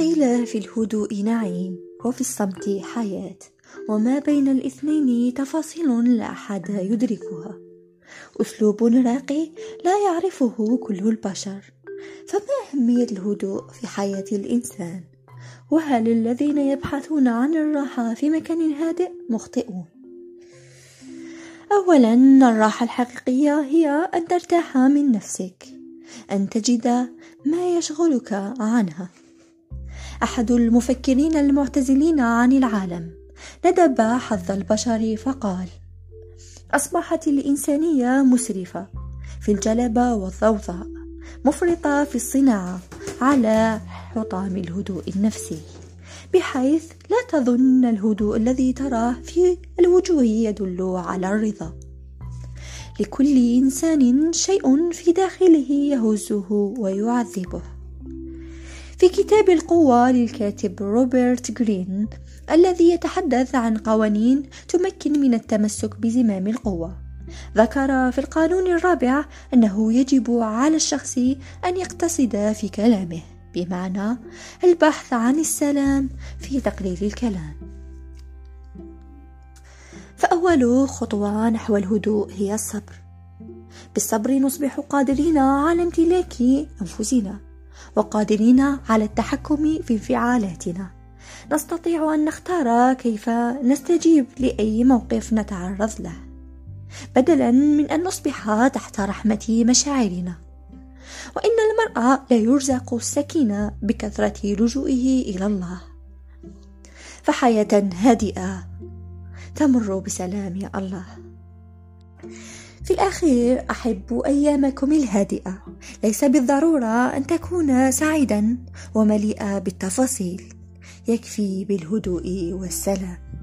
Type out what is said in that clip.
قيل في الهدوء نعيم وفي الصمت حياة وما بين الاثنين تفاصيل لا أحد يدركها أسلوب راقي لا يعرفه كل البشر فما أهمية الهدوء في حياة الإنسان؟ وهل الذين يبحثون عن الراحة في مكان هادئ مخطئون؟ أولا الراحة الحقيقية هي أن ترتاح من نفسك أن تجد ما يشغلك عنها أحد المفكرين المعتزلين عن العالم. ندب حظ البشر فقال أصبحت الإنسانية مسرفة في الجلبة والضوضاء مفرطة في الصناعة على حطام الهدوء النفسي بحيث لا تظن الهدوء الذي تراه في الوجوه يدل على الرضا. لكل إنسان شيء في داخله يهزه ويعذبه. في كتاب القوة للكاتب روبرت جرين الذي يتحدث عن قوانين تمكن من التمسك بزمام القوة ذكر في القانون الرابع أنه يجب على الشخص أن يقتصد في كلامه بمعنى البحث عن السلام في تقليل الكلام. فأول خطوة نحو الهدوء هي الصبر. بالصبر نصبح قادرين على امتلاك أنفسنا. وقادرين على التحكم في انفعالاتنا. نستطيع أن نختار كيف نستجيب لأي موقف نتعرض له. بدلا من أن نصبح تحت رحمة مشاعرنا. وإن المرء لا يرزق السكينة بكثرة لجوئه إلى الله. فحياة هادئة تمر بسلام يا الله. في الأخير أحب أيامكم الهادئة. ليس بالضرورة أن تكون سعيدا ومليئة بالتفاصيل. يكفي بالهدوء والسلام.